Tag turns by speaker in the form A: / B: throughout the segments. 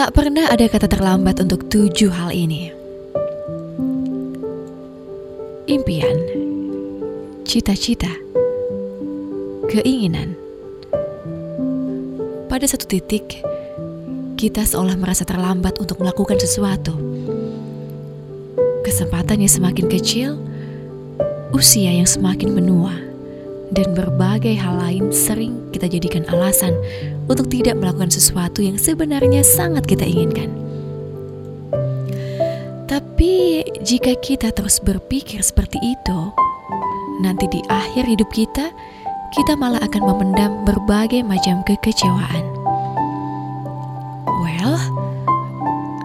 A: Tak pernah ada kata terlambat untuk tujuh hal ini. Impian, cita-cita, keinginan. Pada satu titik, kita seolah merasa terlambat untuk melakukan sesuatu. Kesempatan yang semakin kecil, usia yang semakin menua, dan berbagai hal lain sering kita jadikan alasan untuk tidak melakukan sesuatu yang sebenarnya sangat kita inginkan. Tapi jika kita terus berpikir seperti itu, nanti di akhir hidup kita, kita malah akan memendam berbagai macam kekecewaan. Well,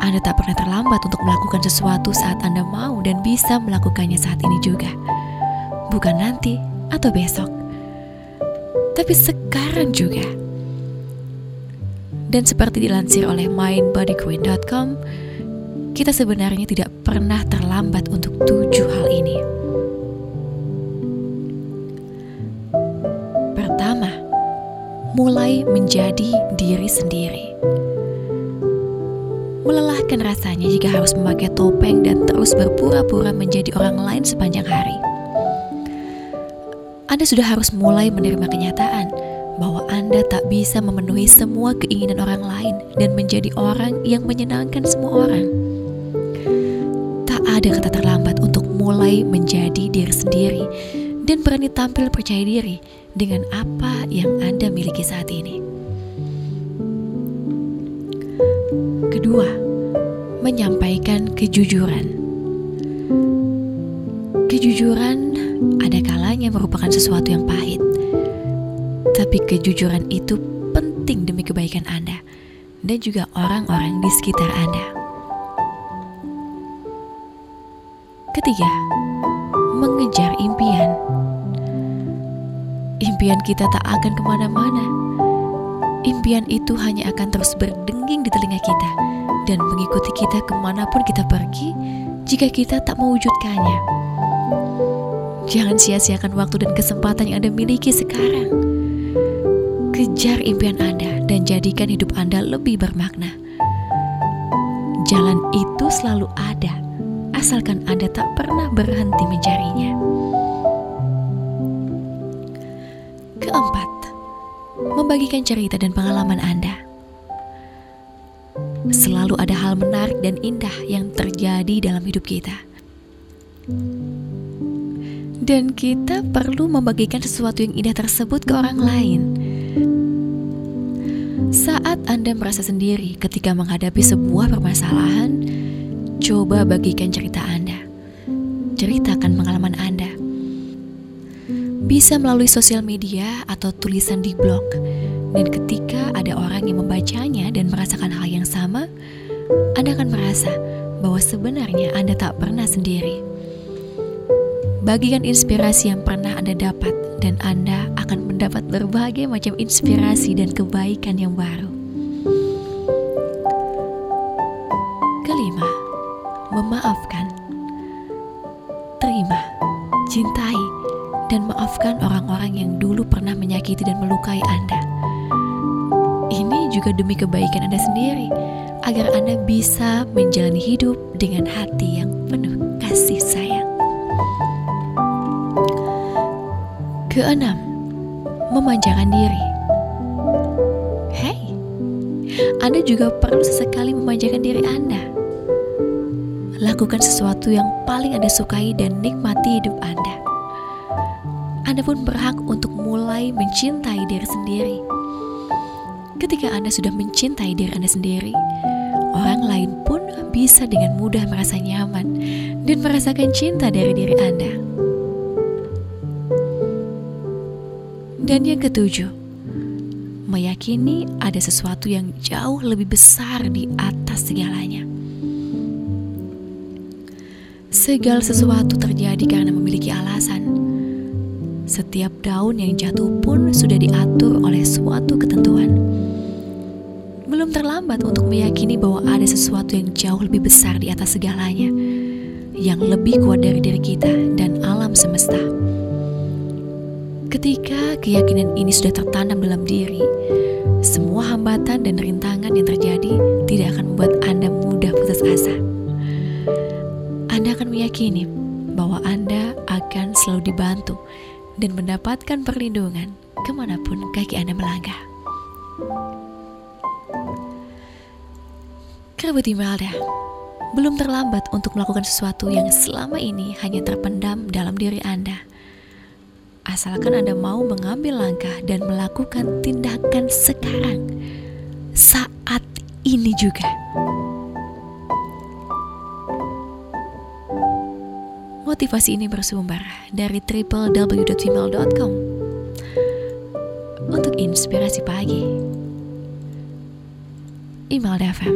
A: Anda tak pernah terlambat untuk melakukan sesuatu saat Anda mau dan bisa melakukannya saat ini juga. Bukan nanti atau besok. Tapi sekarang juga. Dan seperti dilansir oleh mindbodyqueen.com, kita sebenarnya tidak pernah terlambat untuk tujuh hal ini. Pertama, mulai menjadi diri sendiri. Melelahkan rasanya jika harus memakai topeng dan terus berpura-pura menjadi orang lain sepanjang hari. Anda sudah harus mulai menerima kenyataan bahwa Anda tak bisa memenuhi semua keinginan orang lain dan menjadi orang yang menyenangkan semua orang. Tak ada kata terlambat untuk mulai menjadi diri sendiri dan berani tampil percaya diri dengan apa yang Anda miliki saat ini. Kedua, menyampaikan kejujuran. Kejujuran ada kalanya merupakan sesuatu yang pahit tapi kejujuran itu penting demi kebaikan Anda dan juga orang-orang di sekitar Anda. Ketiga, mengejar impian. Impian kita tak akan ke mana-mana. Impian itu hanya akan terus berdenging di telinga kita dan mengikuti kita ke mana pun kita pergi jika kita tak mewujudkannya. Jangan sia-siakan waktu dan kesempatan yang Anda miliki sekarang Kejar impian Anda dan jadikan hidup Anda lebih bermakna. Jalan itu selalu ada, asalkan Anda tak pernah berhenti mencarinya. Keempat, membagikan cerita dan pengalaman Anda. Selalu ada hal menarik dan indah yang terjadi dalam hidup kita. Dan kita perlu membagikan sesuatu yang indah tersebut ke orang lain saat Anda merasa sendiri ketika menghadapi sebuah permasalahan, coba bagikan cerita Anda. Ceritakan pengalaman Anda. Bisa melalui sosial media atau tulisan di blog. Dan ketika ada orang yang membacanya dan merasakan hal yang sama, Anda akan merasa bahwa sebenarnya Anda tak pernah sendiri. Bagikan inspirasi yang pernah Anda dapat dan Anda akan mendapat berbagai macam inspirasi dan kebaikan yang baru. Kelima, memaafkan. Terima, cintai, dan maafkan orang-orang yang dulu pernah menyakiti dan melukai Anda. Ini juga demi kebaikan Anda sendiri, agar Anda bisa menjalani hidup dengan hati yang penuh kasih sayang. Keenam, memanjakan diri. Hei, Anda juga perlu sesekali memanjakan diri Anda. Lakukan sesuatu yang paling Anda sukai dan nikmati hidup Anda. Anda pun berhak untuk mulai mencintai diri sendiri. Ketika Anda sudah mencintai diri Anda sendiri, orang lain pun bisa dengan mudah merasa nyaman dan merasakan cinta dari diri Anda. Dan yang ketujuh, meyakini ada sesuatu yang jauh lebih besar di atas segalanya. Segala sesuatu terjadi karena memiliki alasan. Setiap daun yang jatuh pun sudah diatur oleh suatu ketentuan. Belum terlambat untuk meyakini bahwa ada sesuatu yang jauh lebih besar di atas segalanya, yang lebih kuat dari diri kita dan alam semesta. Ketika keyakinan ini sudah tertanam dalam diri, semua hambatan dan rintangan yang terjadi tidak akan membuat Anda mudah putus asa. Anda akan meyakini bahwa Anda akan selalu dibantu dan mendapatkan perlindungan ke mana pun kaki Anda melangkah. Imelda, belum terlambat untuk melakukan sesuatu yang selama ini hanya terpendam dalam diri Anda – asalkan Anda mau mengambil langkah dan melakukan tindakan sekarang, saat ini juga. Motivasi ini bersumber dari www.female.com untuk inspirasi pagi. Email FM.